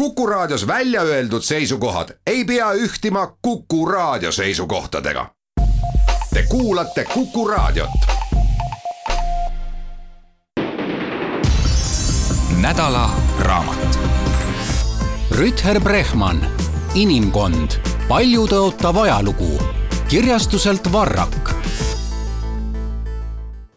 Kuku Raadios välja öeldud seisukohad ei pea ühtima Kuku Raadio seisukohtadega. Te kuulate Kuku Raadiot. nädala raamat. Rüther Brehman, inimkond, paljutõotav ajalugu kirjastuselt Varrak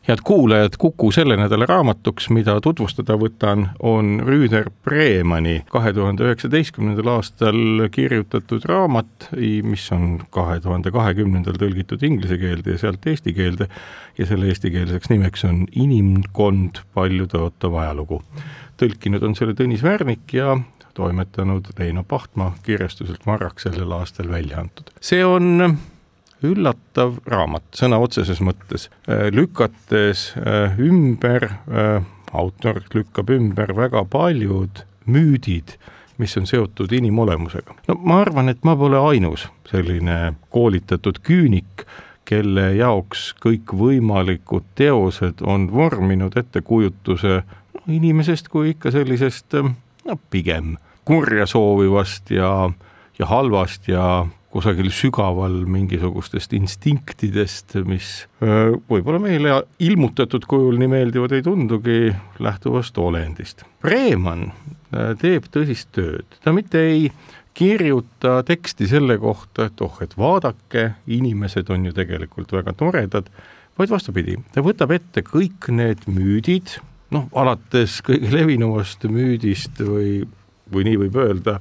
head kuulajad, Kuku selle nädala raamatuks, mida tutvustada võtan, on Rüüder Bremani kahe tuhande üheksateistkümnendal aastal kirjutatud raamat, mis on kahe tuhande kahekümnendal tõlgitud inglise keelde ja sealt eesti keelde ja selle eestikeelseks nimeks on Inimkond, paljutõotav ajalugu. tõlkinud on selle Tõnis Värnik ja toimetanud Leino Pahtma kirjastuselt Marrak sellel aastal välja antud. see on üllatav raamat sõna otseses mõttes, äh, lükates äh, ümber, äh, autor lükkab ümber väga paljud müüdid, mis on seotud inimolemusega. no ma arvan, et ma pole ainus selline koolitatud küünik, kelle jaoks kõikvõimalikud teosed on vorminud ettekujutuse no, inimesest kui ikka sellisest no pigem kurja soovivast ja, ja halvast ja kusagil sügaval mingisugustest instinktidest, mis võib-olla meile ilmutatud kujul nii meeldivad ei tundugi, lähtuvast olendist. Reeman teeb tõsist tööd, ta mitte ei kirjuta teksti selle kohta, et oh, et vaadake, inimesed on ju tegelikult väga toredad, vaid vastupidi, ta võtab ette kõik need müüdid, noh, alates kõige levinumast müüdist või kui nii võib öelda,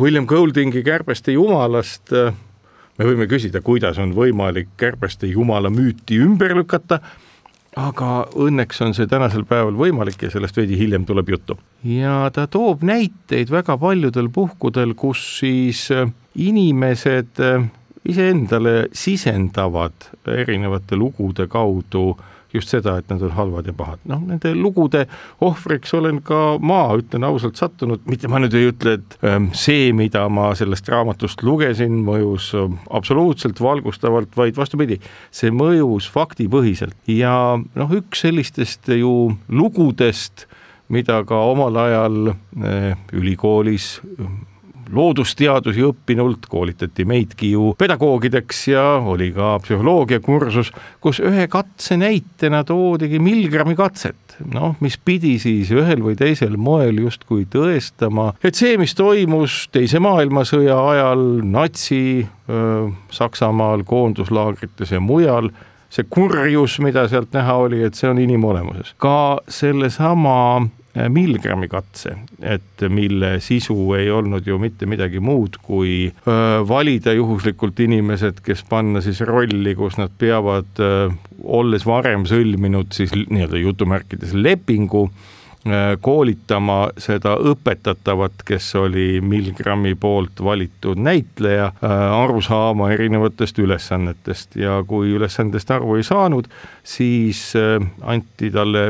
William Goldingi Kärbeste jumalast, me võime küsida, kuidas on võimalik Kärbeste jumala müüti ümber lükata, aga õnneks on see tänasel päeval võimalik ja sellest veidi hiljem tuleb juttu. ja ta toob näiteid väga paljudel puhkudel, kus siis inimesed iseendale sisendavad erinevate lugude kaudu äh, just seda, et nad on halvad ja pahad. noh, nende lugude ohvriks olen ka ma, ütlen ausalt, sattunud, mitte ma nüüd ei ütle, et ähm, see, mida ma sellest raamatust lugesin, mõjus ähm, absoluutselt valgustavalt, vaid vastupidi, see mõjus faktipõhiselt ja noh, üks sellistest ju lugudest, mida ka omal ajal äh, ülikoolis loodusteadusi õppinult, koolitati meidki ju pedagoogideks ja oli ka psühholoogiakursus, kus ühe katse näitena toodigi Milgrami katset, noh, mis pidi siis ühel või teisel moel justkui tõestama, et see, mis toimus Teise maailmasõja ajal natsi öö, Saksamaal koonduslaagrites ja mujal, see kurjus, mida sealt näha oli, et see on inimolemuses. ka sellesama Milgrami katse, et mille sisu ei olnud ju mitte midagi muud, kui äh, valida juhuslikult inimesed, kes panna siis rolli, kus nad peavad, äh, olles varem sõlminud siis nii-öelda jutumärkides lepingu, koolitama seda õpetatavat, kes oli Milgrami poolt valitud näitleja, aru saama erinevatest ülesannetest. Ja kui ülesandest aru ei saanud, siis anti talle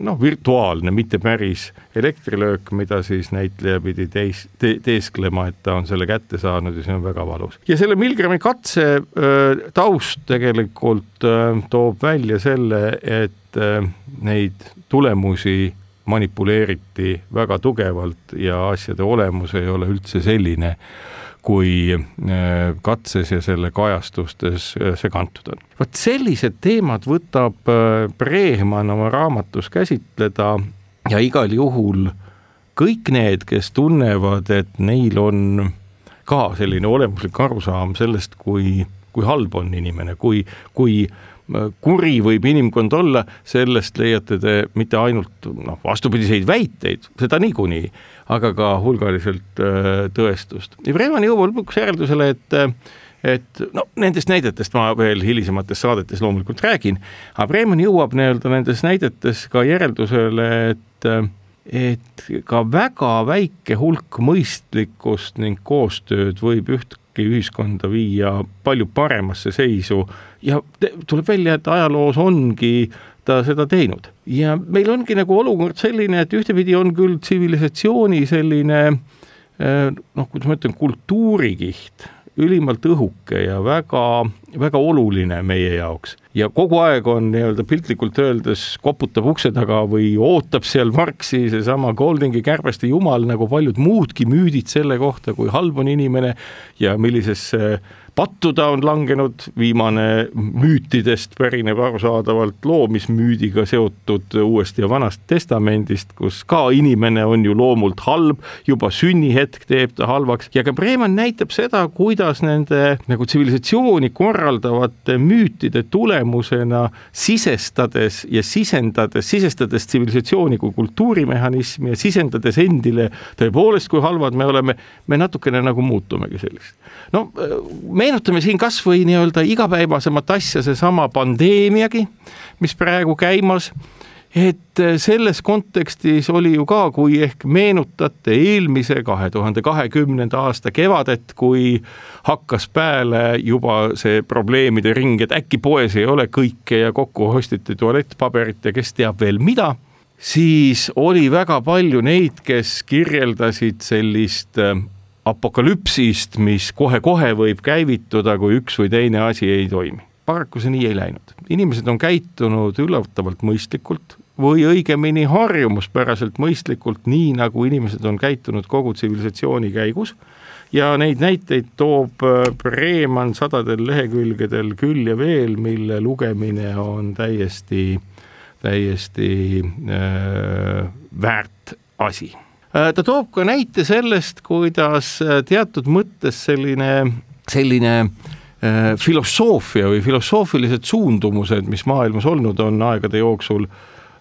noh, virtuaalne, mitte päris elektrilöök, mida siis näitleja pidi teis- te,, teesklema, et ta on selle kätte saanud ja see on väga valus. ja selle Milgrami katse äh, taust tegelikult äh, toob välja selle, et äh, neid tulemusi manipuleeriti väga tugevalt ja asjade olemus ei ole üldse selline kui äh, katses ja selle kajastustes äh, see kantud on. vot sellised teemad võtab äh, Brehman oma raamatus käsitleda ja igal juhul kõik need, kes tunnevad, et neil on ka selline olemuslik arusaam sellest, kui, kui halb on inimene, kui, kui kuri võib inimkond olla, sellest leiate te mitte ainult noh, vastupidiseid väiteid, seda niikuinii, aga ka hulgaliselt äh, tõestust. ja Breman jõuab lõpuks järeldusele, et et no nendest näidetest ma veel hilisemates saadetes loomulikult räägin, aga Breman jõuab nii-öelda nendes näidetes ka järeldusele, et et ka väga väike hulk mõistlikkust ning koostööd võib ühtki ühiskonda viia palju paremasse seisu ja tuleb välja, et ajaloos ongi ta seda teinud. ja meil ongi nagu olukord selline, et ühtepidi on küll tsivilisatsiooni selline eh, noh, kuidas ma ütlen, kultuurikiht ülimalt õhuke ja väga, väga oluline meie jaoks. Ja kogu aeg on nii-öelda piltlikult öeldes koputab ukse taga või ootab seal Marxi seesama Goldingi kärbeste jumal nagu paljud muudki müüdid selle kohta, kui halb on inimene ja millisesse pattu ta on langenud, viimane müütidest pärineb arusaadavalt loomismüüdiga seotud Uuest ja Vanast Testamendist, kus ka inimene on ju loomult halb, juba sünnihetk teeb ta halvaks ja ka Breeman näitab seda, kuidas nende nagu tsivilisatsiooni korraldavate müütide tulemusena sisestades ja sisendades, sisestades tsivilisatsiooni kui kultuurimehhanismi ja sisendades endile tõepoolest, kui halvad me oleme, me natukene nagu muutumegi selliseks. no me meenutame siin kasvõi nii-öelda igapäevasemat asja, seesama pandeemiagi, mis praegu käimas. Et selles kontekstis oli ju ka, kui ehk meenutate eelmise kahe tuhande kahekümnenda aasta kevadet, kui hakkas peale juba see probleemide ring, et äkki poes ei ole kõike ja kokku ostiti tualettpaberit ja kes teab veel mida, siis oli väga palju neid, kes kirjeldasid sellist apokalüpsist, mis kohe-kohe võib käivituda, kui üks või teine asi ei toimi. paraku see nii ei läinud, inimesed on käitunud üllatavalt mõistlikult või õigemini harjumuspäraselt mõistlikult, nii nagu inimesed on käitunud kogu tsivilisatsiooni käigus. Ja neid näiteid toob Breeman äh, sadadel lehekülgedel küll ja veel, mille lugemine on täiesti, täiesti äh, väärt asi ta toob ka näite sellest, kuidas äh, teatud mõttes selline, selline äh, filosoofia või filosoofilised suundumused, mis maailmas olnud on aegade jooksul,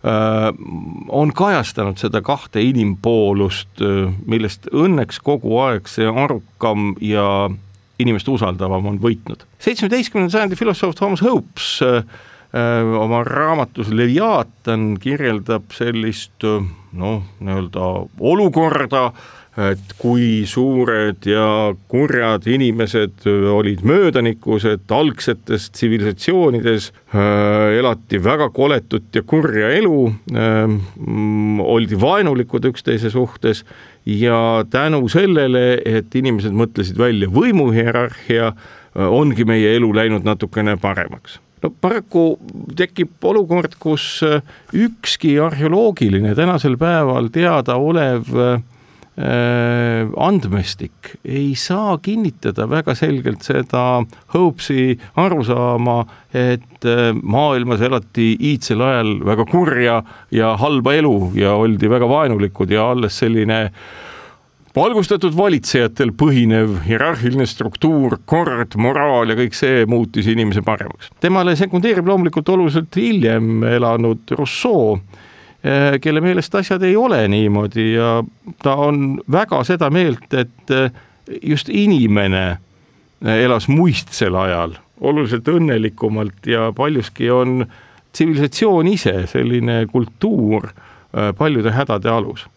on kajastanud seda kahte inimpoolust, millest õnneks kogu aeg see arukam ja inimest usaldavam on võitnud. seitsmeteistkümnenda sajandi filosoof Thomas Hobbes oma raamatus Leviaatan kirjeldab sellist noh, nii-öelda olukorda, et kui suured ja kurjad inimesed olid möödanikus, et algsetes tsivilisatsioonides äh, elati väga koletut ja kurja elu äh,, oldi vaenulikud üksteise suhtes ja tänu sellele, et inimesed mõtlesid välja võimuhierarhia äh,, ongi meie elu läinud natukene paremaks no paraku tekib olukord, kus äh, ükski arheoloogiline tänasel päeval teadaolev äh, andmestik ei saa kinnitada väga selgelt seda Hopesi arusaama, et äh, maailmas elati iidsel ajal väga kurja ja halba elu ja oldi väga vaenulikud ja alles selline äh, valgustatud valitsejatel põhinev hierarhiline struktuur, kord, moraal ja kõik see muutis inimese paremaks. temale sekundeerib loomulikult oluliselt hiljem elanud Rousseau, eh, kelle meelest asjad ei ole niimoodi ja ta on väga seda meelt, et eh, just inimene eh, elas muistsel ajal oluliselt õnnelikumalt ja paljuski on tsivilisatsioon ise, selline kultuur paljude hädade alus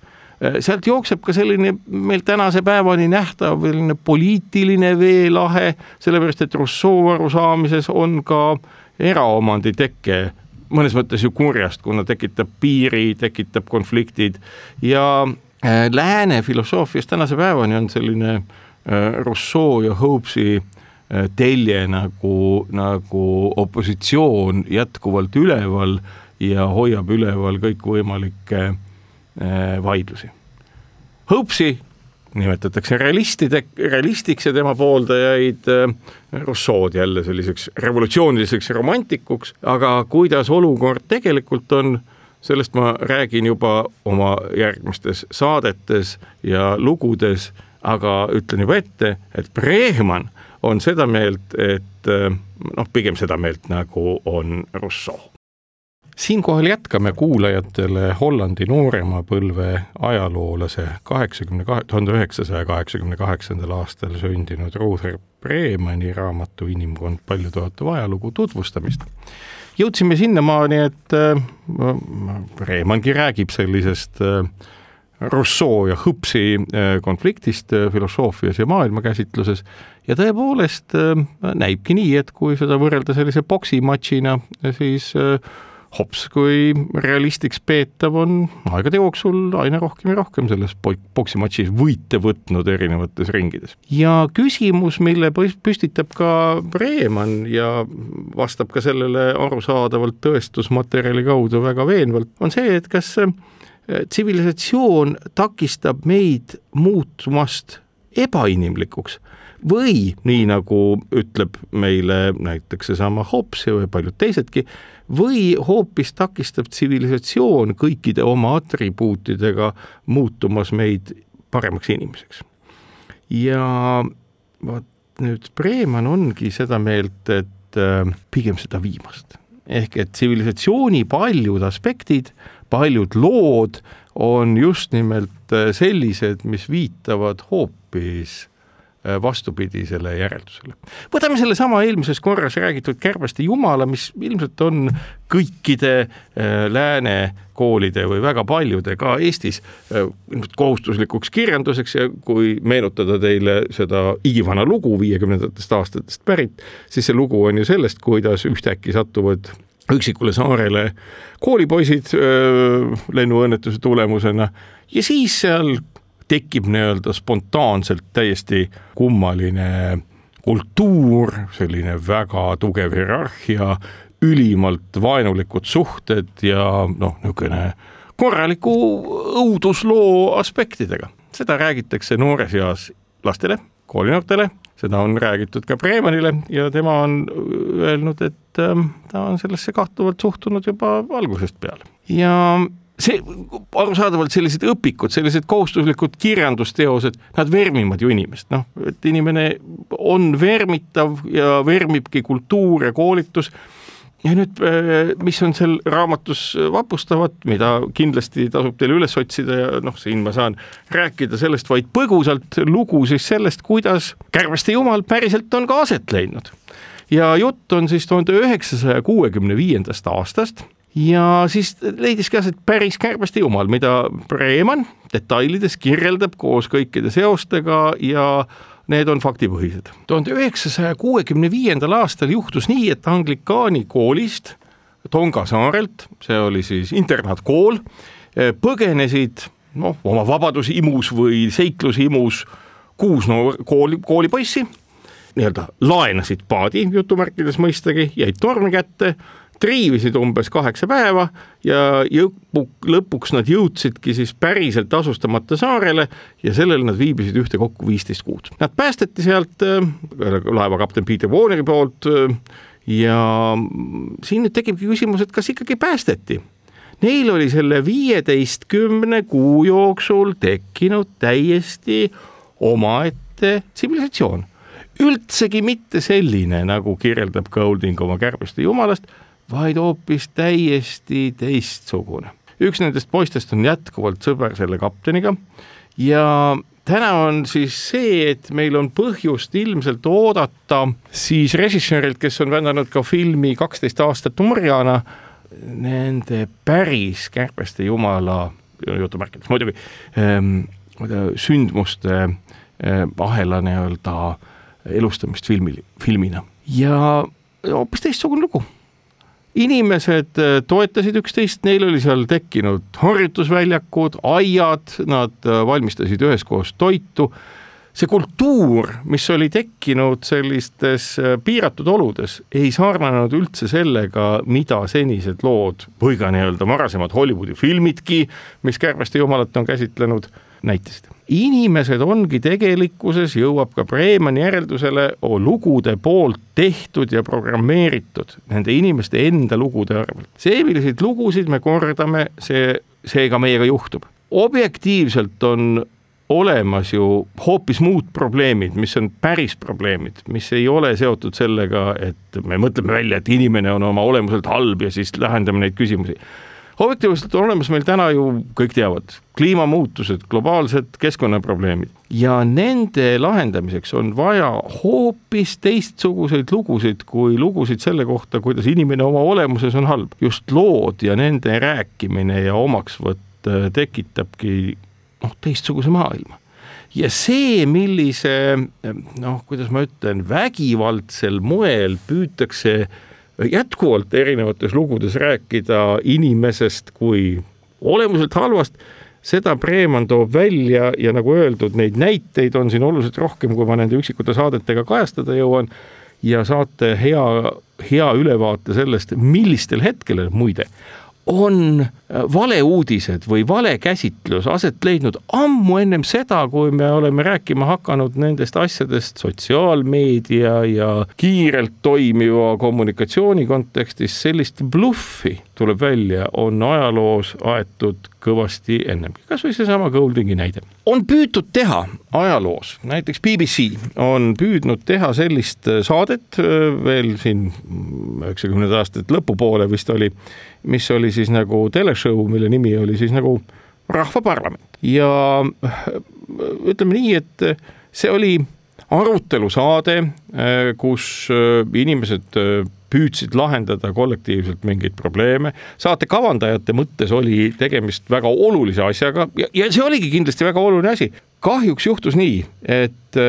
sealt jookseb ka selline meil tänase päevani nähtav selline poliitiline veelahe, sellepärast et Rousseau arusaamises on ka eraomandi teke mõnes mõttes ju kurjast, kuna tekitab piiri, tekitab konfliktid ja äh, lääne filosoofias tänase päevani on selline äh, Rousseau ja Hobbesi telje nagu, nagu opositsioon jätkuvalt üleval ja hoiab üleval kõikvõimalikke Äh, vaidlusi. Hopesi nimetatakse realistide, realistiks ja tema pooldajaid äh, Rousseau'd jälle selliseks revolutsiooniliseks romantikuks, aga kuidas olukord tegelikult on, sellest ma räägin juba oma järgmistes saadetes ja lugudes, aga ütlen juba ette, et Brehman on seda meelt, et äh, noh, pigem seda meelt, nagu on Rousseau siinkohal jätkame kuulajatele Hollandi noorema põlve ajaloolase kaheksakümne kahe, tuhande üheksasaja kaheksakümne kaheksandal aastal sündinud Ruther Bremani raamatu Inimkond paljutõotav ajalugu tutvustamist. jõudsime sinnamaani, et äh, Bremangi räägib sellisest äh, Rousseau ja Hõpsi äh, konfliktist filosoofias ja maailmakäsitluses ja tõepoolest näibki nii, et kui seda võrrelda sellise poksimatšina, siis hops kui realistiks peetav on aegade jooksul aina rohkem ja rohkem selles poksimatšis võite võtnud erinevates ringides. ja küsimus, mille püstitab ka Breeman ja vastab ka sellele arusaadavalt tõestusmaterjali kaudu väga veenvalt, on see, et kas äh, tsivilisatsioon takistab meid muutumast ebainimlikuks või nii nagu ütleb meile näiteks seesama Hobbes ja paljud teisedki, või hoopis takistab tsivilisatsioon kõikide oma atribuutidega muutumas meid paremaks inimeseks. ja vot nüüd Breeman ongi seda meelt, et äh, pigem seda viimast. ehk et tsivilisatsiooni paljud aspektid, paljud lood on just nimelt äh, sellised, mis viitavad hoopis vastupidisele järeldusele. võtame sellesama eelmises korras räägitud Kärbeste jumala, mis ilmselt on kõikide äh, lääne koolide või väga paljude ka Eestis äh, ilmselt kohustuslikuks kirjanduseks ja kui meenutada teile seda igivana lugu viiekümnendatest aastatest pärit, siis see lugu on ju sellest, kuidas ühtäkki satuvad üksikule saarele koolipoisid lennuõnnetuse tulemusena ja siis seal tekib nii-öelda spontaanselt täiesti kummaline kultuur, selline väga tugev hierarhia, ülimalt vaenulikud suhted ja noh, niisugune korraliku õudusloo aspektidega. seda räägitakse noores eas lastele, koolinoortele, seda on räägitud ka Breemanile ja tema on öelnud, et ähm, ta on sellesse kahtuvalt suhtunud juba algusest peale. ja see, arusaadavalt sellised õpikud, sellised kohustuslikud kirjandusteosed, nad vermivad ju inimest, noh, et inimene on vermitav ja vermibki kultuur ja koolitus ja nüüd, äh, mis on seal raamatus vapustavat, mida kindlasti tasub teil üles otsida ja noh, siin ma saan rääkida sellest vaid põgusalt, lugu siis sellest, kuidas Kärbeste jumal päriselt on ka aset leidnud. ja jutt on siis tuhande üheksasaja kuuekümne viiendast aastast ja siis leidis ka aset päris kärbeste jumal, mida Breeman detailides kirjeldab koos kõikide seostega ja need on faktipõhised. tuhande üheksasaja kuuekümne viiendal aastal juhtus nii, et Anglikaani koolist Tonga saarelt, see oli siis internaatkool, põgenesid noh, oma vabadushimus või seiklushimus kuus no kooli, koolipoissi, nii-öelda laenasid paadi jutumärkides mõistagi, jäid tormi kätte triivisid umbes kaheksa päeva ja jõpu, lõpuks nad jõudsidki siis päriselt asustamata saarele ja sellel nad viibisid ühtekokku viisteist kuud. Nad päästeti sealt äh, laevakapten Peter Warneri poolt äh, ja siin nüüd tekibki küsimus, et kas ikkagi päästeti Neil oli selle viieteistkümne kuu jooksul tekkinud täiesti omaette tsivilisatsioon. üldsegi mitte selline, nagu kirjeldab Golding oma Kärbeste jumalast, vaid hoopis täiesti teistsugune. üks nendest poistest on jätkuvalt sõber selle kapteniga ja täna on siis see, et meil on põhjust ilmselt oodata siis režissöörilt, kes on vändanud ka filmi kaksteist aastat orjana, nende päris Kärbeste jumala, jutumärkides muidugi ähm,, sündmuste äh, ahela nii-öelda elustamist filmi, filmina ja hoopis teistsugune lugu inimesed äh, toetasid üksteist, neil oli seal tekkinud harjutusväljakud, aiad, nad äh, valmistasid üheskoos toitu. See kultuur, mis oli tekkinud sellistes äh, piiratud oludes, ei sarnanenud üldse sellega, mida senised lood või ka nii-öelda varasemad Hollywoodi filmidki, mis Kärbeste jumalat on käsitlenud näitasid. inimesed ongi tegelikkuses, jõuab ka Bremani järeldusele, lugude poolt tehtud ja programmeeritud nende inimeste enda lugude arvelt. see, milliseid lugusid me kordame, see, see ka meiega juhtub. objektiivselt on olemas ju hoopis muud probleemid, mis on päris probleemid, mis ei ole seotud sellega, et me mõtleme välja, et inimene on oma olemuselt halb ja siis lahendame neid küsimusi objektiivselt on olemas meil täna ju, kõik teavad, kliimamuutused, globaalsed keskkonnaprobleemid ja nende lahendamiseks on vaja hoopis teistsuguseid lugusid kui lugusid selle kohta, kuidas inimene oma olemuses on halb. just lood ja nende rääkimine ja omaksvõtt äh, tekitabki noh, teistsuguse maailma. Ja see, millise noh, kuidas ma ütlen, vägivaldsel moel püütakse jätkuvalt erinevates lugudes rääkida inimesest kui olemuselt halvast, seda Preemann toob välja ja nagu öeldud, neid näiteid on siin oluliselt rohkem, kui ma nende üksikute saadetega kajastada jõuan. Ja saate hea, hea ülevaate sellest, millistel hetkedel muide on valeuudised või valekäsitlus aset leidnud ammu ennem seda, kui me oleme rääkima hakanud nendest asjadest sotsiaalmeedia ja kiirelt toimiva kommunikatsiooni kontekstis, sellist bluffi tuleb välja, on ajaloos aetud kõvasti ennemgi, kasvõi seesama Goldingi näide. on püütud teha ajaloos, näiteks BBC on püüdnud teha sellist saadet veel siin üheksakümnendate aastate lõpupoole vist oli, mis oli siis nagu teleshow, mille nimi oli siis nagu Rahvaparlament. Ja ütleme nii, et see oli arutelusaade, kus inimesed püüdsid lahendada kollektiivselt mingeid probleeme. saate kavandajate mõttes oli tegemist väga olulise asjaga ja, ja see oligi kindlasti väga oluline asi. kahjuks juhtus nii, et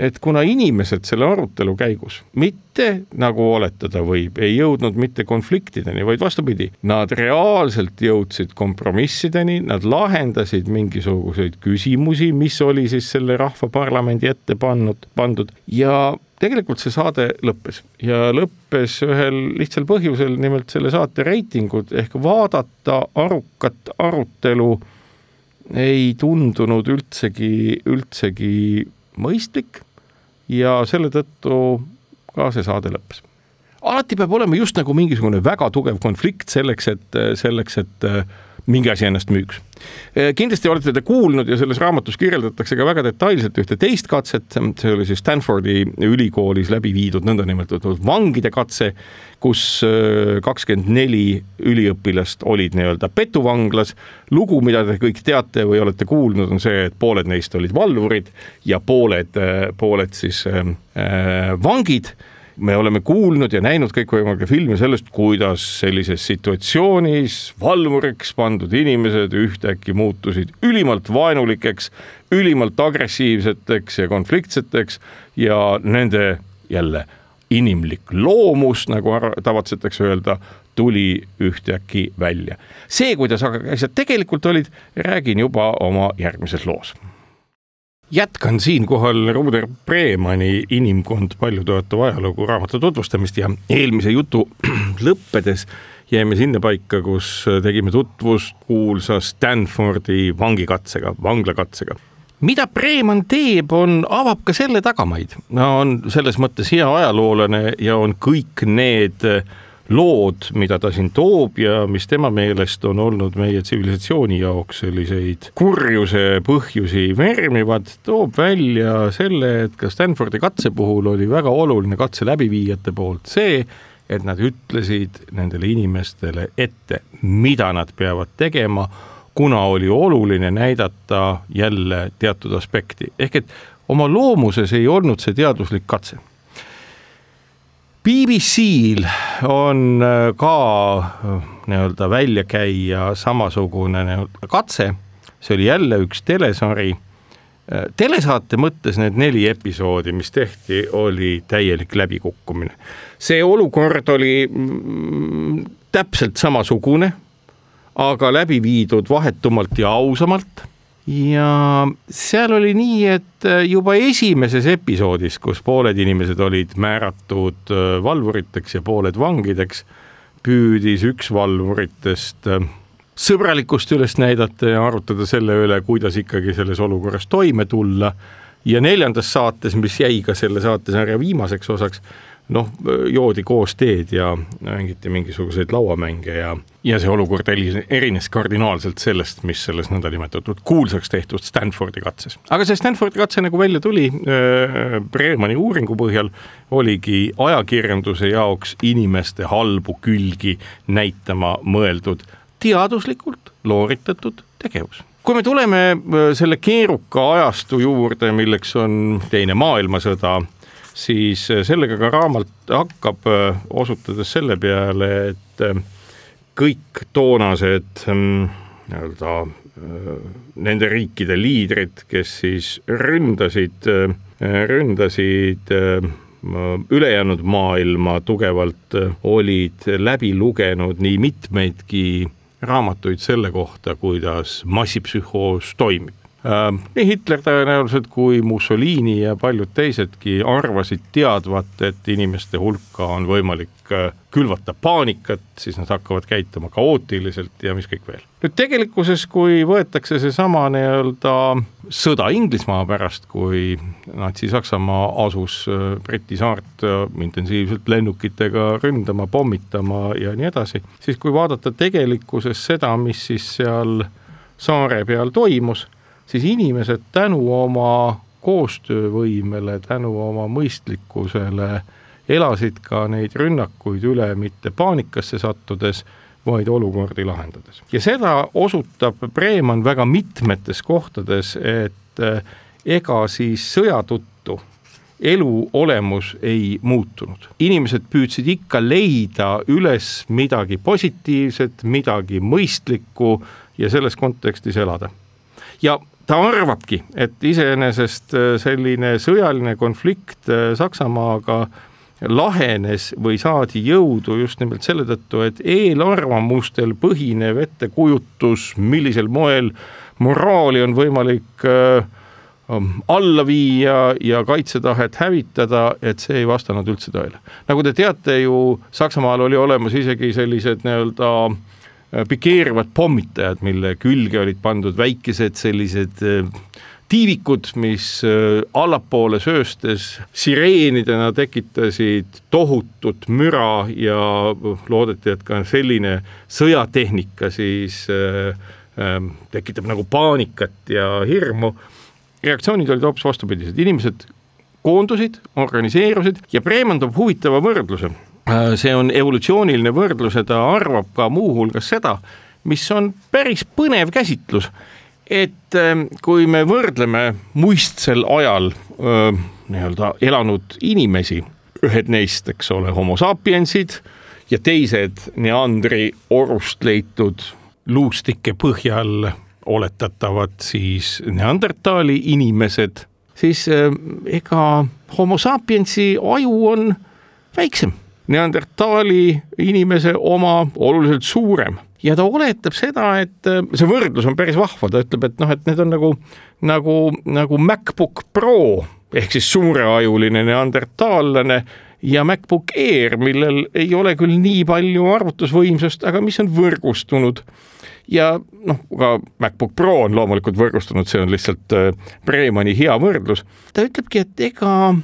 et kuna inimesed selle arutelu käigus mitte nagu oletada võib, ei jõudnud mitte konfliktideni, vaid vastupidi, nad reaalselt jõudsid kompromissideni, nad lahendasid mingisuguseid küsimusi, mis oli siis selle rahvaparlamendi ette pannud, pandud ja tegelikult see saade lõppes ja lõppes ühel lihtsal põhjusel, nimelt selle saate reitingud ehk vaadata arukat arutelu ei tundunud üldsegi, üldsegi mõistlik ja selle tõttu ka see saade lõppes. alati peab olema just nagu mingisugune väga tugev konflikt selleks, et selleks, et mingi asi ennast müüks. kindlasti olete te kuulnud ja selles raamatus kirjeldatakse ka väga detailselt ühte teist katset, see oli siis Stanfordi ülikoolis läbi viidud nõndanimetatud vangide katse, kus kakskümmend neli üliõpilast olid nii-öelda petuvanglas. lugu, mida te kõik teate või olete kuulnud, on see, et pooled neist olid valvurid ja pooled, pooled siis äh, vangid me oleme kuulnud ja näinud kõikvõimalikke filme sellest, kuidas sellises situatsioonis valvuriks pandud inimesed ühtäkki muutusid ülimalt vaenulikeks, ülimalt agressiivseteks ja konfliktseteks ja nende jälle inimlik loomus, nagu tavatsetakse öelda, tuli ühtäkki välja. see, kuidas aga asjad tegelikult olid, räägin juba oma järgmises loos jätkan siinkohal Ruder Preemani Inimkond paljutoetav ajalugu raamatu tutvustamist ja eelmise jutu lõppedes jäime sinna paika, kus tegime tutvust kuulsa Stanfordi vangikatsega, vanglakatsega. Mida Preeman teeb, on, avab ka selle tagamaid, on selles mõttes hea ajaloolane ja on kõik need äh, lood, mida ta siin toob ja mis tema meelest on olnud meie tsivilisatsiooni jaoks selliseid kurjuse põhjusi vermivad, toob välja selle, et ka Stanfordi katse puhul oli väga oluline katse läbiviijate poolt see, et nad ütlesid nendele inimestele ette, mida nad peavad tegema, kuna oli oluline näidata jälle teatud aspekti, ehk et oma loomuses ei olnud see teaduslik katse BBC-l on äh, ka äh, nii-öelda välja käia samasugune nii-öelda katse, see oli jälle üks telesari. Äh, telesaate mõttes need neli episoodi, mis tehti, oli täielik läbikukkumine. see olukord oli mm, täpselt samasugune, aga läbi viidud vahetumalt ja ausamalt ja seal oli nii, et äh, juba esimeses episoodis, kus pooled inimesed olid määratud äh, valvuriteks ja pooled vangideks, püüdis üks valvuritest äh, sõbralikkust üles näidata ja arutada selle üle, kuidas ikkagi selles olukorras toime tulla. ja neljandas saates, mis jäi ka selle saatesarja viimaseks osaks noh, joodi koos teed ja mängiti mingisuguseid lauamänge ja, ja see olukord erines kardinaalselt sellest, mis selles nõndanimetatud kuulsaks tehtud Stanfordi katses. aga see Stanfordi katse nagu välja tuli äh, Breermani uuringu põhjal, oligi ajakirjanduse jaoks inimeste halbu külgi näitama mõeldud teaduslikult looritatud tegevus kui me tuleme äh, selle keeruka ajastu juurde, milleks on Teine maailmasõda siis äh, sellega ka raamat hakkab, äh, osutades selle peale, et äh, kõik toonased mm, nii-öelda nende riikide liidrid, kes siis ründasid, ründasid ülejäänud maailma tugevalt olid läbi lugenud nii mitmeidki raamatuid selle kohta, kuidas massipsühhoos toimib nii Hitler tõenäoliselt kui Mussolini ja paljud teisedki arvasid teadvat, et inimeste hulka on võimalik äh, külvata paanikat, siis nad hakkavad käituma kaootiliselt ja mis kõik veel. nüüd tegelikkuses, kui võetakse seesama nii-öelda sõda Inglismaa pärast, kui Natsi-Saksamaa asus äh, Briti saart intensiivselt lennukitega ründama, pommitama ja nii edasi, siis kui vaadata tegelikkuses seda, mis siis seal saare peal toimus siis inimesed tänu oma koostöövõimele, tänu oma mõistlikkusele elasid ka neid rünnakuid üle mitte paanikasse sattudes, vaid olukordi lahendades. ja seda osutab Breeman väga mitmetes kohtades, et eh, ega siis sõja tõttu elu olemus ei muutunud. inimesed püüdsid ikka leida üles midagi positiivset, midagi mõistlikku ja selles kontekstis elada. ja ta arvabki, et iseenesest äh, selline sõjaline konflikt äh, Saksamaaga lahenes või saadi jõudu just nimelt selle tõttu, et eelarvamustel põhinev ettekujutus, millisel moel moraali on võimalik äh, alla viia ja kaitsetahet hävitada, et see ei vastanud üldse tõele. nagu te teate ju, Saksamaal oli olemas isegi sellised nii-öelda äh, Äh, pikeeruvad pommitajad, mille külge olid pandud väikesed sellised äh, tiivikud, mis äh, allapoole sööstes sireenidena tekitasid tohutut müra ja loodeti, et ka selline sõjatehnika siis ähm, tekitab nagu paanikat ja hirmu. reaktsioonid olid hoopis vastupidised, inimesed koondusid, organiseerusid ja Bremen toob huvitava võrdluse see on evolutsiooniline võrdlus ja ta arvab ka muuhulgas seda, mis on päris põnev käsitlus, et ähm, kui me võrdleme muistsel ajal äh, nii-öelda elanud inimesi, ühed neist, eks ole, homo sapiensid ja teised Neandri orust leitud luustike põhjal oletatavad siis Neandertali inimesed, siis äh, ega homo sapiensi aju on väiksem Neandertali inimese oma oluliselt suurem ja ta oletab seda, et äh, see võrdlus on päris vahva, ta ütleb, et noh, et need on nagu, nagu, nagu MacBook Pro ehk siis suureajuline neandertaallane ja MacBook Air, millel ei ole küll nii palju arvutusvõimsust, aga mis on võrgustunud. ja noh, ka MacBook Pro on loomulikult võrgustunud, see on lihtsalt äh, Bremani hea võrdlus. ta ütlebki, et ega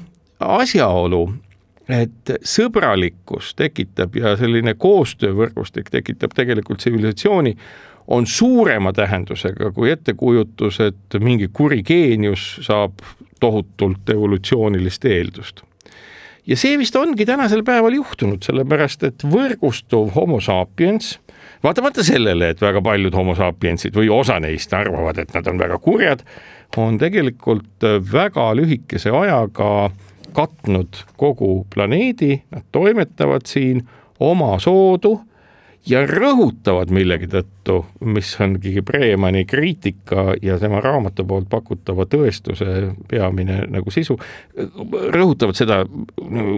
asjaolu, et sõbralikkus tekitab ja selline koostöövõrgustik tekitab tegelikult tsivilisatsiooni, on suurema tähendusega kui ettekujutus, et mingi kuri geenius saab tohutult evolutsioonilist eeldust. ja see vist ongi tänasel päeval juhtunud, sellepärast et võrgustuv homo sapiens, vaatamata sellele, et väga paljud homo sapiensid või osa neist arvavad, et nad on väga kurjad, on tegelikult väga lühikese ajaga katnud kogu planeedi, nad toimetavad siin omasoodu ja rõhutavad millegi tõttu, mis ongi Bremani kriitika ja tema raamatu poolt pakutava tõestuse peamine nagu sisu, rõhutavad seda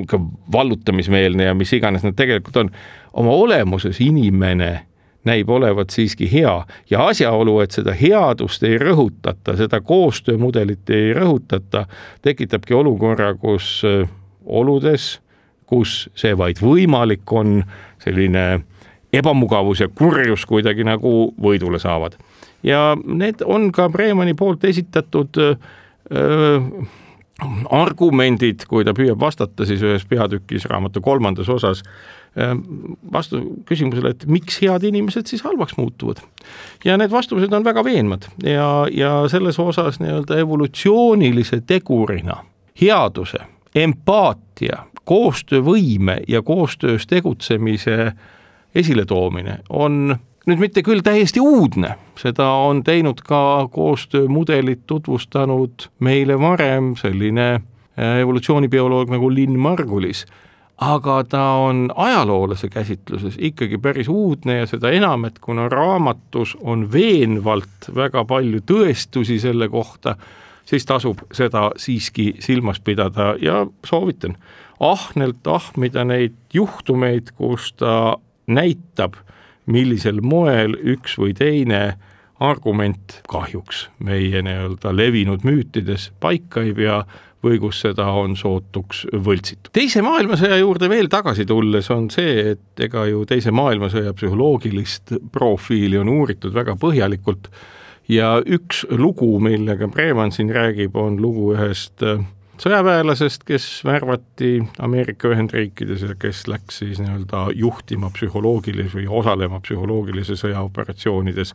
ka vallutamismeelne ja mis iganes nad tegelikult on, oma olemuses inimene näib olevat siiski hea ja asjaolu, et seda headust ei rõhutata, seda koostöömudelit ei rõhutata, tekitabki olukorra, kus äh, oludes, kus see vaid võimalik on, selline ebamugavus ja kurjus kuidagi nagu võidule saavad. ja need on ka Bremani poolt esitatud öö, äh, argumendid, kui ta püüab vastata siis ühes peatükis raamatu kolmandas osas Ehm, vastu küsimusele, et miks head inimesed siis halvaks muutuvad. ja need vastused on väga veenvad ja, ja selles osas nii-öelda evolutsioonilise tegurina headuse, empaatia, koostöövõime ja koostöös tegutsemise esiletoomine on nüüd mitte küll täiesti uudne, seda on teinud ka koostöömudelit tutvustanud meile varem selline eh, evolutsioonibioloog nagu Lynn Margulis aga ta on ajaloolase käsitluses ikkagi päris uudne ja seda enam, et kuna raamatus on veenvalt väga palju tõestusi selle kohta, siis tasub seda siiski silmas pidada ja soovitan ahnelt ahmida neid juhtumeid, kus ta näitab, millisel moel üks või teine argument kahjuks meie nii-öelda levinud müütides paika ei pea või kus seda on sootuks võltsitud. teise maailmasõja juurde veel tagasi tulles on see, et ega ju teise maailmasõja psühholoogilist profiili on uuritud väga põhjalikult ja üks lugu, millega Breeman siin räägib, on lugu ühest sõjaväelasest, kes värvati Ameerika Ühendriikides ja kes läks siis nii-öelda juhtima psühholoogilisi või osalema psühholoogilise sõjaoperatsioonides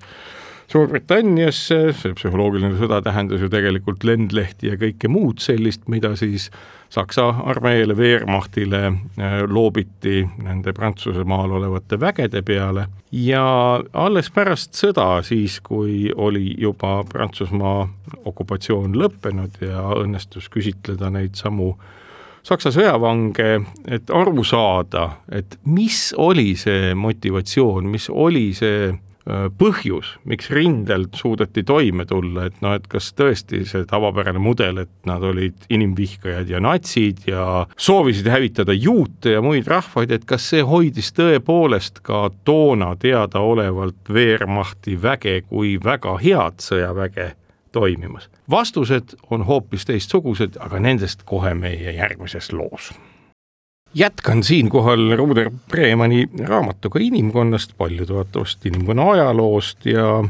Suurbritanniasse, see psühholoogiline sõda tähendas ju tegelikult lendlehti ja kõike muud sellist, mida siis Saksa armeele, Wehrmachtile äh, loobiti nende Prantsusmaal olevate vägede peale ja alles pärast sõda, siis kui oli juba Prantsusmaa okupatsioon lõppenud ja õnnestus küsitleda neid samu Saksa sõjavange, et aru saada, et mis oli see motivatsioon, mis oli see põhjus, miks rindel suudeti toime tulla, et noh, et kas tõesti see tavapärane mudel, et nad olid inimvihkajad ja natsid ja soovisid hävitada juute ja muid rahvaid, et kas see hoidis tõepoolest ka toona teadaolevalt Wehrmachti väge kui väga head sõjaväge toimimas? vastused on hoopis teistsugused, aga nendest kohe meie järgmises loos jätkan siinkohal Ruder Bremani raamatuga inimkonnast, paljutõotavast inimkonna ajaloost ja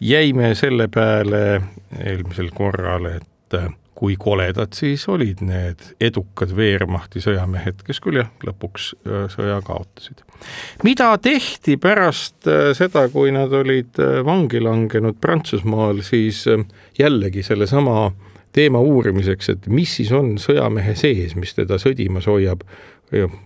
jäime selle peale eelmisel korral, et kui koledad siis olid need edukad Wehrmachti sõjamehed, kes küll jah, lõpuks äh, sõja kaotasid. mida tehti pärast äh, seda, kui nad olid äh, vangi langenud Prantsusmaal, siis jällegi sellesama teema uurimiseks, et mis siis on sõjamehe sees, mis teda sõdimas hoiab,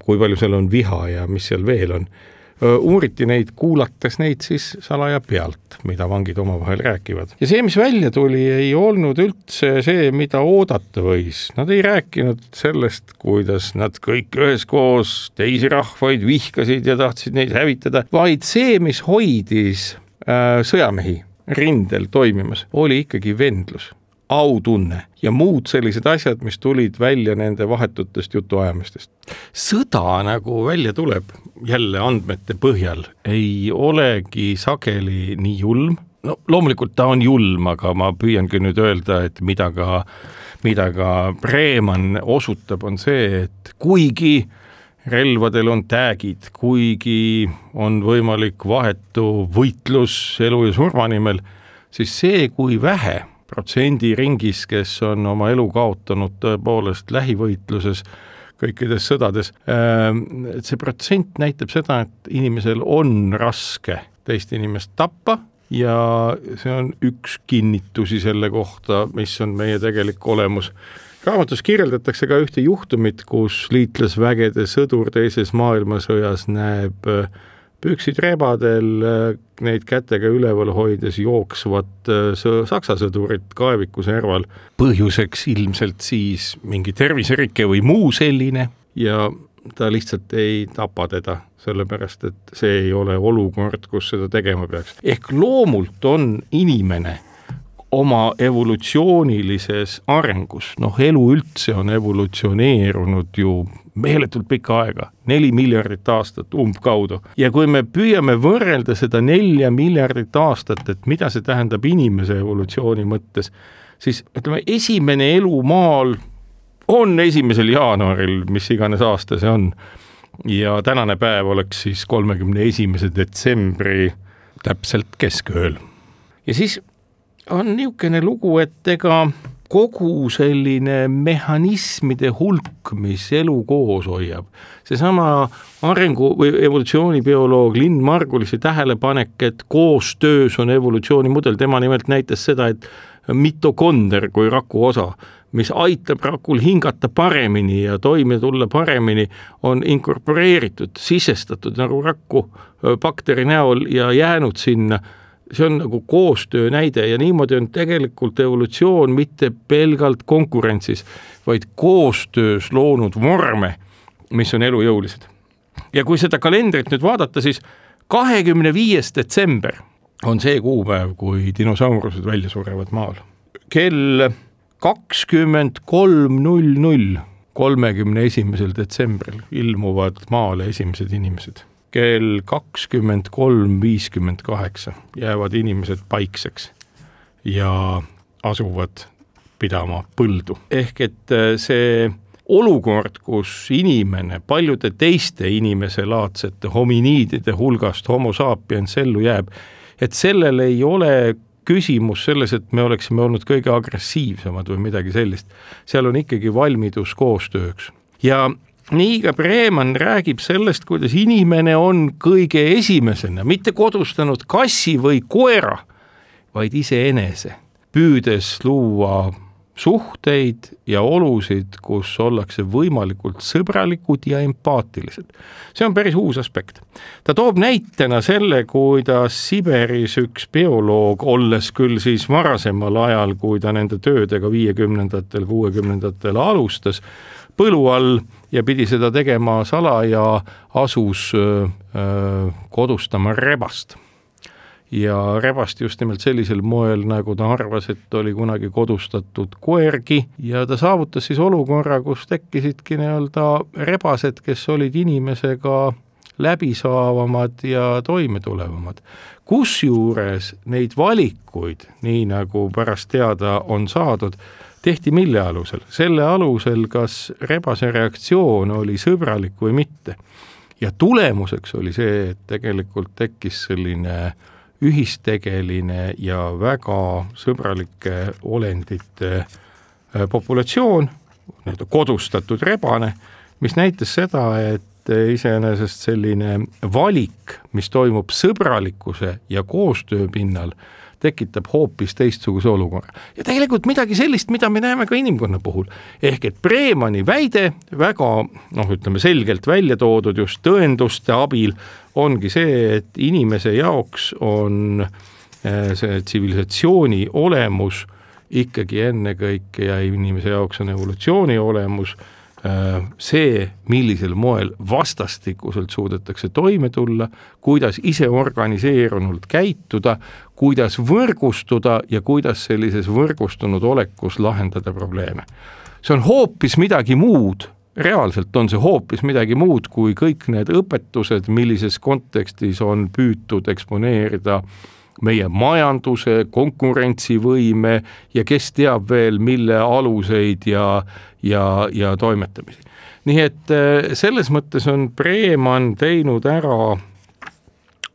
kui palju seal on viha ja mis seal veel on. uuriti neid, kuulates neid siis salaja pealt, mida vangid omavahel räägivad. ja see, mis välja tuli, ei olnud üldse see, mida oodata võis. Nad ei rääkinud sellest, kuidas nad kõik üheskoos teisi rahvaid vihkasid ja tahtsid neid hävitada, vaid see, mis hoidis äh, sõjamehi rindel toimimas, oli ikkagi vendlus autunne ja muud sellised asjad, mis tulid välja nende vahetutest jutuajamistest. sõda, nagu välja tuleb, jälle andmete põhjal, ei olegi sageli nii julm, no loomulikult ta on julm, aga ma püüangi nüüd öelda, et mida ka, mida ka Breeman osutab, on see, et kuigi relvadel on täägid, kuigi on võimalik vahetu võitlus elu ja surma nimel, siis see, kui vähe protsendiringis, kes on oma elu kaotanud tõepoolest lähivõitluses, kõikides sõdades, ähm, et see protsent näitab seda, et inimesel on raske teist inimest tappa ja see on üks kinnitusi selle kohta, mis on meie tegelik olemus. raamatus kirjeldatakse ka ühte juhtumit, kus liitlasvägede sõdur teises maailmasõjas näeb äh, püksid rebadel, äh, neid kätega üleval hoides jooksvat äh, saksa sõdurit kaeviku serval. põhjuseks ilmselt siis mingi terviserike või muu selline ja ta lihtsalt ei tapa teda, sellepärast et see ei ole olukord, kus seda tegema peaks. ehk loomult on inimene oma evolutsioonilises arengus, noh, elu üldse on evolutsioneerunud ju meeletult pikka aega, neli miljardit aastat umbkaudu. ja kui me püüame võrrelda seda nelja miljardit aastat, et mida see tähendab inimese evolutsiooni mõttes, siis ütleme, esimene elu maal on esimesel jaanuaril, mis iganes aasta see on. ja tänane päev oleks siis kolmekümne esimese detsembri täpselt keskööl. ja siis on niisugune lugu, et ega kogu selline mehhanismide hulk, mis elu koos hoiab, seesama arengu või evolutsioonibioloog Linn Margulise tähelepanek, et koostöös on evolutsioonimudel, tema nimelt näitas seda, et mitokonder kui raku osa, mis aitab rakul hingata paremini ja toime tulla paremini, on inkorporeeritud, sisestatud nagu rakku bakteri näol ja jäänud sinna see on nagu koostöö näide ja niimoodi on tegelikult evolutsioon mitte pelgalt konkurentsis, vaid koostöös loonud vorme, mis on elujõulised. ja kui seda kalendrit nüüd vaadata, siis kahekümne viies detsember on see kuupäev, kui dinosaurused välja surevad maal. kell kakskümmend kolm null null, kolmekümne esimesel detsembril ilmuvad maale esimesed inimesed. Kell kakskümmend kolm viiskümmend kaheksa jäävad inimesed paikseks ja asuvad pidama põldu. ehk et äh, see olukord, kus inimene paljude teiste inimeselaadsete hominiidide hulgast homo sapiens ellu jääb, et sellel ei ole küsimus selles, et me oleksime olnud kõige agressiivsemad või midagi sellist. seal on ikkagi valmidus koostööks ja nii ka Breeman räägib sellest, kuidas inimene on kõige esimesena mitte kodustanud kassi või koera, vaid iseenese, püüdes luua suhteid ja olusid, kus ollakse võimalikult sõbralikud ja empaatilised. see on päris uus aspekt. ta toob näitena selle, kuidas Siberis üks bioloog, olles küll siis varasemal ajal, kui ta nende töödega viiekümnendatel, kuuekümnendatel alustas, põlu all ja pidi seda tegema salaja, asus kodustama rebast ja rebast just nimelt sellisel moel, nagu ta arvas, et oli kunagi kodustatud koergi ja ta saavutas siis olukorra, kus tekkisidki nii-öelda rebased, kes olid inimesega läbisaavamad ja toimetulevamad. kusjuures neid valikuid, nii nagu pärast teada on saadud, tehti mille alusel? selle alusel, kas rebase reaktsioon oli sõbralik või mitte. ja tulemuseks oli see, et tegelikult tekkis selline ühistegeline ja väga sõbralike olendite äh, populatsioon, nii-öelda kodustatud rebane, mis näitas seda, et iseenesest selline valik, mis toimub sõbralikkuse ja koostöö pinnal, tekitab hoopis teistsuguse olukorra. ja tegelikult midagi sellist, mida me näeme ka inimkonna puhul. ehk et Bremani väide väga noh, ütleme selgelt välja toodud just tõenduste abil, ongi see, et inimese jaoks on äh, see tsivilisatsiooni olemus ikkagi ennekõike ja inimese jaoks on evolutsiooni olemus see, millisel moel vastastikuselt suudetakse toime tulla, kuidas ise organiseerunult käituda, kuidas võrgustuda ja kuidas sellises võrgustunud olekus lahendada probleeme. see on hoopis midagi muud reaalselt on see hoopis midagi muud kui kõik need õpetused, millises kontekstis on püütud eksponeerida meie majanduse, konkurentsivõime ja kes teab veel, mille aluseid ja, ja, ja toimetamisi. nii et äh, selles mõttes on Breeman teinud ära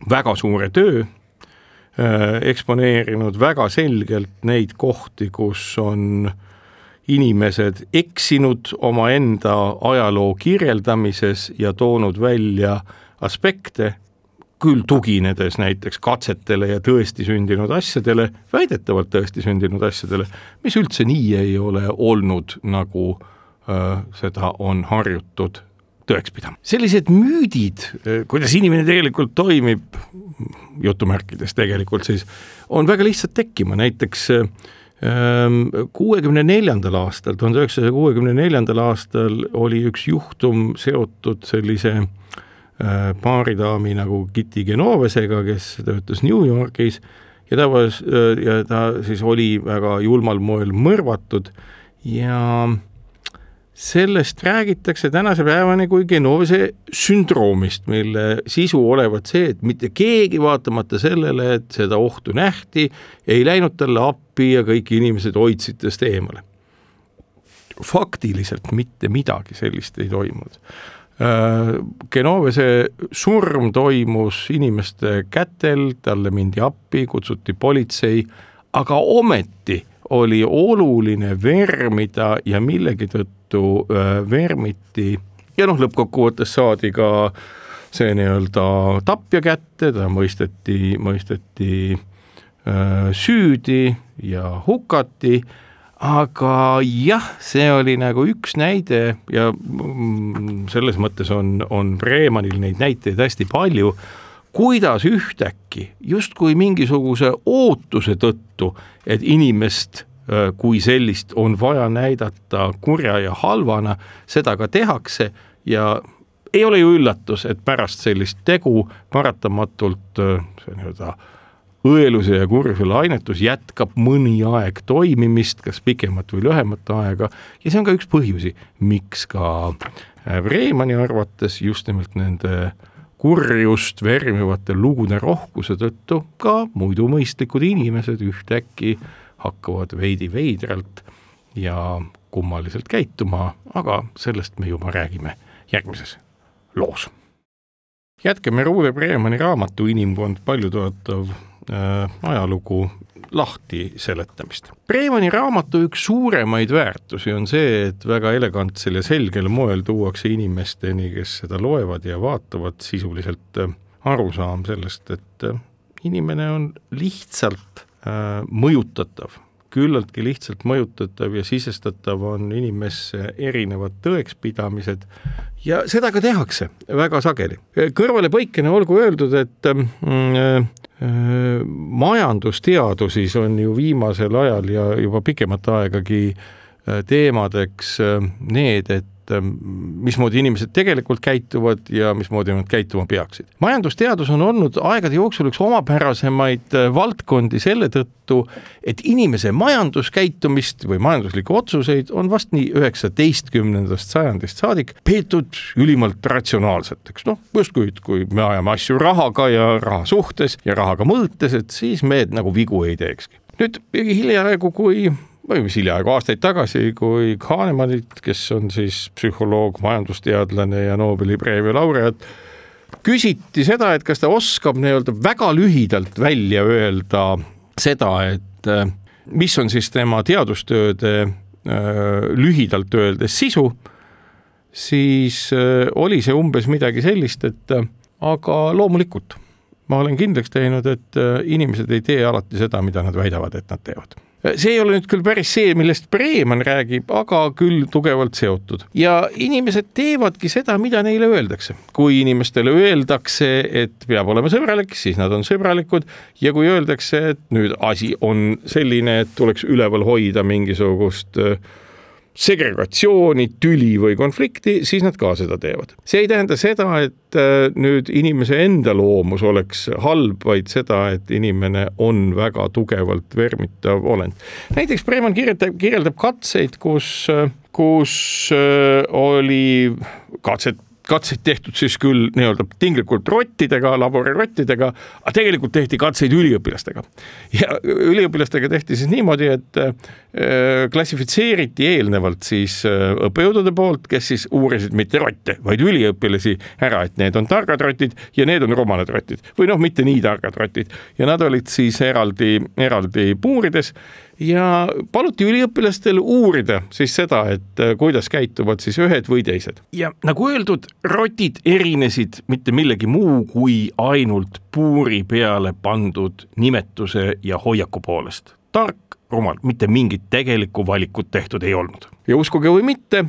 väga suure töö, äh, eksponeerinud väga selgelt neid kohti, kus on inimesed eksinud omaenda ajaloo kirjeldamises ja toonud välja aspekte, küll tuginedes näiteks katsetele ja tõesti sündinud asjadele, väidetavalt tõesti sündinud asjadele, mis üldse nii ei ole olnud, nagu äh, seda on harjutud tõeks pidama. sellised müüdid, kuidas inimene tegelikult toimib, jutumärkides tegelikult siis, on väga lihtsalt tekkima, näiteks kuuekümne neljandal aastal, tuhande üheksasaja kuuekümne neljandal aastal oli üks juhtum seotud sellise äh, baaridaami nagu Kitty Genovesega, kes töötas New Yorgis ja ta was, äh, ja ta siis oli väga julmal moel mõrvatud ja äh, sellest räägitakse tänase päevani kui Genovese sündroomist, mille sisu olevat see, et mitte keegi, vaatamata sellele, et seda ohtu nähti, ei läinud talle appi ja kõik inimesed hoidsid tast eemale. faktiliselt mitte midagi sellist ei toimunud. Äh, Genovese surm toimus inimeste kätel, talle mindi appi, kutsuti politsei, aga ometi oli oluline vermida ja millegi tõttu äh, vermiti ja noh, lõppkokkuvõttes saadi ka see nii-öelda tapja kätte, ta mõisteti, mõisteti äh, süüdi ja hukati, aga jah, see oli nagu üks näide ja selles mõttes on, on Breemanil neid näiteid hästi palju, kuidas ühtäkki justkui mingisuguse ootuse tõttu, et inimest Äh, kui sellist on vaja näidata kurja ja halvana, seda ka tehakse ja ei ole ju üllatus, et pärast sellist tegu paratamatult äh, see nii-öelda õeluse ja kurjuse lainetus jätkab mõni aeg toimimist, kas pikemat või lühemat aega ja see on ka üks põhjusi, miks ka Vreemani arvates just nimelt nende kurjust vermivate lugude rohkuse tõttu ka muidu mõistlikud inimesed ühtäkki hakkavad veidi veidralt ja kummaliselt käituma, aga sellest me juba räägime järgmises loos. jätkame Ruude Preemani raamatu Inimkond paljutõotav äh, ajalugu lahti seletamist. Preemani raamatu üks suuremaid väärtusi on see, et väga elegantsel ja selgel moel tuuakse inimesteni, kes seda loevad ja vaatavad, sisuliselt äh, arusaam sellest, et äh, inimene on lihtsalt äh, mõjutatav küllaltki lihtsalt mõjutatav ja sisestatav on inimesse erinevad tõekspidamised ja seda ka tehakse väga sageli. kõrvalepõikena olgu öeldud, et äh, äh, majandusteadusis on ju viimasel ajal ja juba pikemat aegagi teemadeks need, et et ähm, mismoodi inimesed tegelikult käituvad ja mismoodi nad käituma peaksid. majandusteadus on olnud aegade jooksul üks omapärasemaid äh, valdkondi selle tõttu, et inimese majanduskäitumist või majanduslikke otsuseid on vast nii üheksateistkümnendast sajandist saadik peetud ülimalt ratsionaalseteks, noh justkui, kui me ajame asju rahaga ja raha suhtes ja rahaga mõõtes, et siis me nagu vigu ei teekski. nüüd hiljaaegu, kui või mis hiljaaegu aastaid tagasi, kui Kahnemanit, kes on siis psühholoog, majandusteadlane ja Nobeli preemia laureaat, küsiti seda, et kas ta oskab nii-öelda väga lühidalt välja öelda seda, et äh, mis on siis tema teadustööde äh, lühidalt öeldes sisu, siis äh, oli see umbes midagi sellist, et aga loomulikult ma olen kindlaks teinud, et inimesed ei tee alati seda, mida nad väidavad, et nad teevad see ei ole nüüd küll päris see, millest Breeman räägib, aga küll tugevalt seotud ja inimesed teevadki seda, mida neile öeldakse. kui inimestele öeldakse, et peab olema sõbralik, siis nad on sõbralikud ja kui öeldakse, et nüüd asi on selline, et tuleks üleval hoida mingisugust äh, segregatsiooni, tüli või konflikti, siis nad ka seda teevad. see ei tähenda seda, et äh, nüüd inimese enda loomus oleks halb, vaid seda, et inimene on väga tugevalt vermitav olend. näiteks Breman kirjutab, kirjeldab katseid, kus, äh, kus äh, oli katset katseid tehtud siis küll nii-öelda tinglikult rottidega, laborirottidega, aga tegelikult tehti katseid üliõpilastega. ja üliõpilastega tehti siis niimoodi, et äh, klassifitseeriti eelnevalt siis äh, õppejõudude poolt, kes siis uurisid mitte rotte, vaid üliõpilasi ära, et need on targad rotid ja need on rumalad rotid. Või noh, mitte nii targad rotid. Ja nad olid siis eraldi, eraldi puurides ja paluti üliõpilastel uurida siis seda, et äh, kuidas käituvad siis ühed või teised. ja nagu öeldud, rotid erinesid mitte millegi muu kui ainult puuri peale pandud nimetuse ja hoiaku poolest. tark, rumal, mitte mingit tegelikku valikut tehtud ei olnud. ja uskuge või mitte,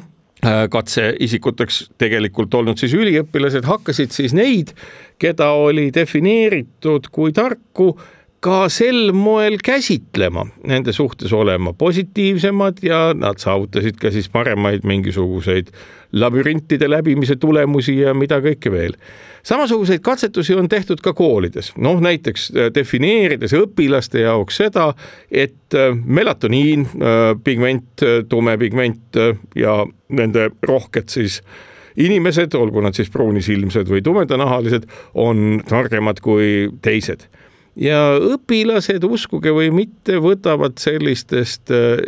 äh, katseisikuteks tegelikult olnud siis üliõpilased hakkasid siis neid, keda oli defineeritud kui tarku ka sel moel käsitlema, nende suhtes olema positiivsemad ja nad saavutasid ka siis paremaid mingisuguseid labürintide läbimise tulemusi ja mida kõike veel. samasuguseid katsetusi on tehtud ka koolides, noh näiteks äh, defineerides õpilaste jaoks seda, et äh, melatoniin, äh, pigment, tume pigment ja nende rohked siis inimesed, olgu nad siis pruunisilmsed või tumedanahalised, on targemad kui teised ja õpilased, uskuge või mitte, võtavad sellistest äh,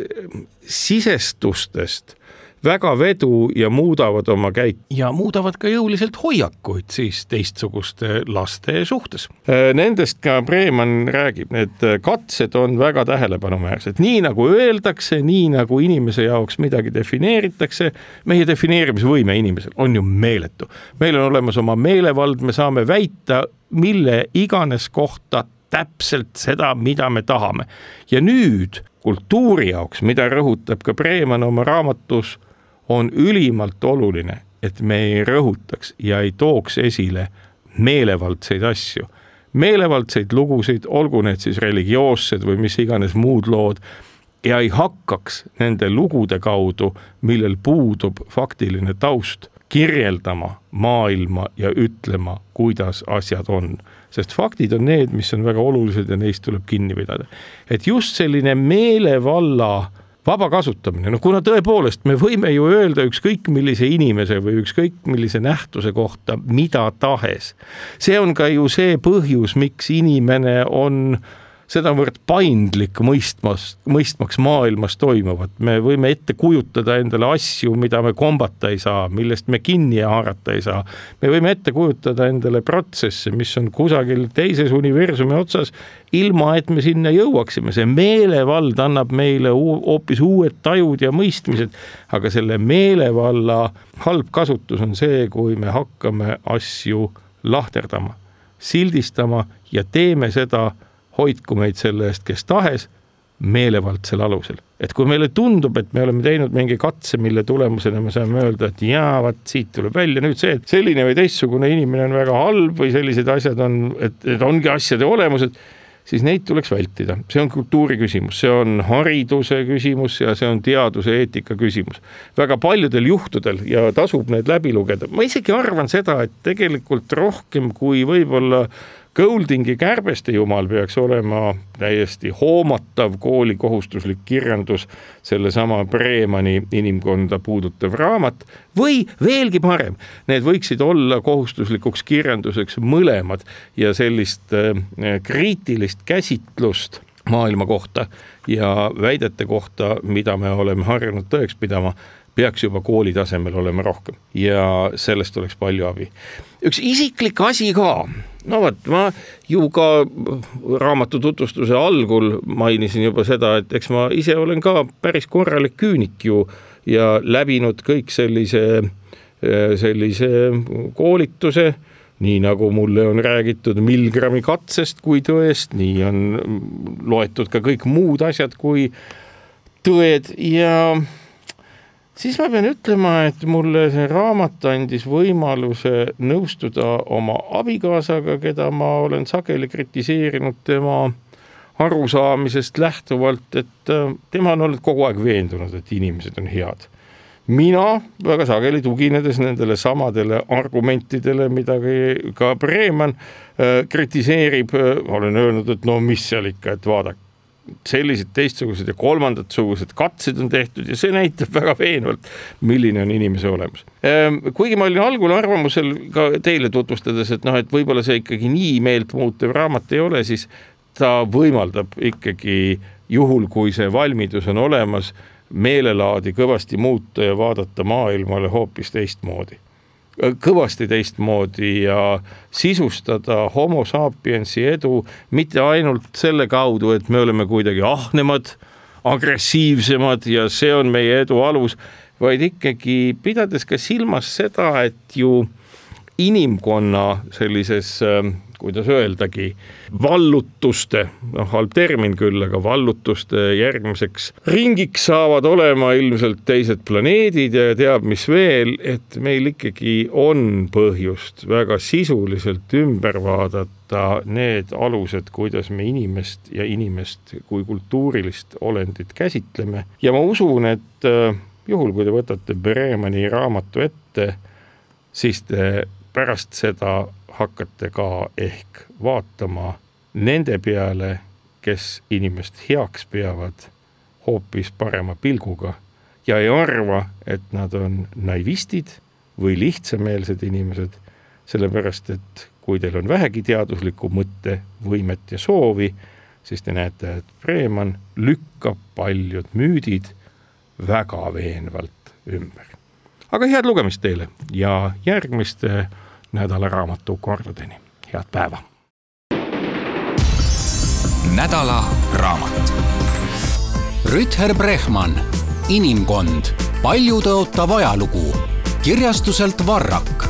sisestustest väga vedu ja muudavad oma käik- ja muudavad ka jõuliselt hoiakuid siis teistsuguste laste suhtes. Äh, nendest ka Breeman räägib, need katsed on väga tähelepanuväärsed, nii nagu öeldakse, nii nagu inimese jaoks midagi defineeritakse, meie defineerimisvõime inimesel on ju meeletu. meil on olemas oma meelevald, me saame väita mille iganes kohta täpselt seda, mida me tahame. ja nüüd kultuuri jaoks, mida rõhutab ka Breeman oma raamatus, on ülimalt oluline, et me ei rõhutaks ja ei tooks esile meelevaldseid asju, meelevaldseid lugusid, olgu need siis religioossed või mis iganes muud lood, ja ei hakkaks nende lugude kaudu, millel puudub faktiline taust, kirjeldama maailma ja ütlema, kuidas asjad on. sest faktid on need, mis on väga olulised ja neist tuleb kinni pidada. et just selline meelevalla vaba kasutamine, noh kuna tõepoolest me võime ju öelda ükskõik millise inimese või ükskõik millise nähtuse kohta mida tahes. see on ka ju see põhjus, miks inimene on äh, sedavõrd paindlik mõistmas, mõistmaks maailmas toimuvat, me võime ette kujutada endale asju, mida me kombata ei saa, millest me kinni haarata ei saa. me võime ette kujutada endale protsesse, mis on kusagil teises universumi otsas, ilma et me sinna jõuaksime, see meelevald annab meile hoopis uued tajud ja mõistmised, aga selle meelevalla halb kasutus on see, kui me hakkame asju lahterdama, sildistama ja teeme seda hoidku meid selle eest, kes tahes, meelevaldsel alusel. et kui meile tundub, et me oleme teinud mingi katse, mille tulemusena me saame öelda, et jaa, vot siit tuleb välja nüüd see, et selline või teistsugune inimene on väga halb või sellised asjad on, et, et ongi asjade olemused, siis neid tuleks vältida. see on kultuuri küsimus, see on hariduse küsimus ja see on teaduse eetika küsimus. väga paljudel juhtudel ja tasub need läbi lugeda, ma isegi arvan seda, et tegelikult rohkem kui võib-olla Goldingi Kärbeste jumal peaks olema täiesti hoomatav kooli kohustuslik kirjandus, sellesama Bremani inimkonda puudutav raamat või veelgi parem, need võiksid olla kohustuslikuks kirjanduseks mõlemad ja sellist äh, kriitilist käsitlust maailma kohta ja väidete kohta, mida me oleme harjunud tõeks pidama peaks juba kooli tasemel olema rohkem ja sellest oleks palju abi. üks isiklik asi ka, no vot, ma ju ka raamatu tutvustuse algul mainisin juba seda, et eks ma ise olen ka päris korralik küünik ju ja läbinud kõik sellise, sellise koolituse nii nagu mulle on räägitud Milgrami katsest kui tõest, nii on loetud ka kõik muud asjad kui tõed ja siis ma pean ütlema, et mulle see raamat andis võimaluse nõustuda oma abikaasaga, keda ma olen sageli kritiseerinud tema arusaamisest lähtuvalt, et äh, tema on olnud kogu aeg veendunud, et inimesed on head. mina väga sageli tuginedes nendele samadele argumentidele, mida ka Breeman äh, kritiseerib, äh, olen öelnud, et no mis seal ikka, et vaadake, sellised teistsugused ja kolmandatsugused katsed on tehtud ja see näitab väga veenvalt, milline on inimese olemus. Ehm, kuigi ma olin algul arvamusel ka teile tutvustades, et noh, et võib-olla see ikkagi nii meeltmuutev raamat ei ole, siis ta võimaldab ikkagi juhul, kui see valmidus on olemas, meelelaadi kõvasti muuta ja vaadata maailmale hoopis teistmoodi kõvasti teistmoodi ja sisustada homo sapiensi edu mitte ainult selle kaudu, et me oleme kuidagi ahnemad, agressiivsemad ja see on meie edu alus, vaid ikkagi pidades ka silmas seda, et ju inimkonna sellises äh, kuidas öeldagi, vallutuste, noh halb termin küll, aga vallutuste järgmiseks ringiks saavad olema ilmselt teised planeedid ja teab mis veel, et meil ikkagi on põhjust väga sisuliselt ümber vaadata need alused, kuidas me inimest ja inimest kui kultuurilist olendit käsitleme. Ja ma usun, et äh, juhul, kui te võtate Beremani raamatu ette, siis te pärast seda hakkate ka ehk vaatama nende peale, kes inimest heaks peavad, hoopis parema pilguga ja ei arva, et nad on naivistid või lihtsameelsed inimesed, sellepärast et kui teil on vähegi teaduslikku mõttevõimet ja soovi, siis te näete, et Breeman lükkab paljud müüdid väga veenvalt ümber. aga head lugemist teile ja järgmiste nädala raamatukordadeni, head päeva. nädala raamat. Rüther Brehman, Inimkond, paljutõotav ajalugu kirjastuselt Varrak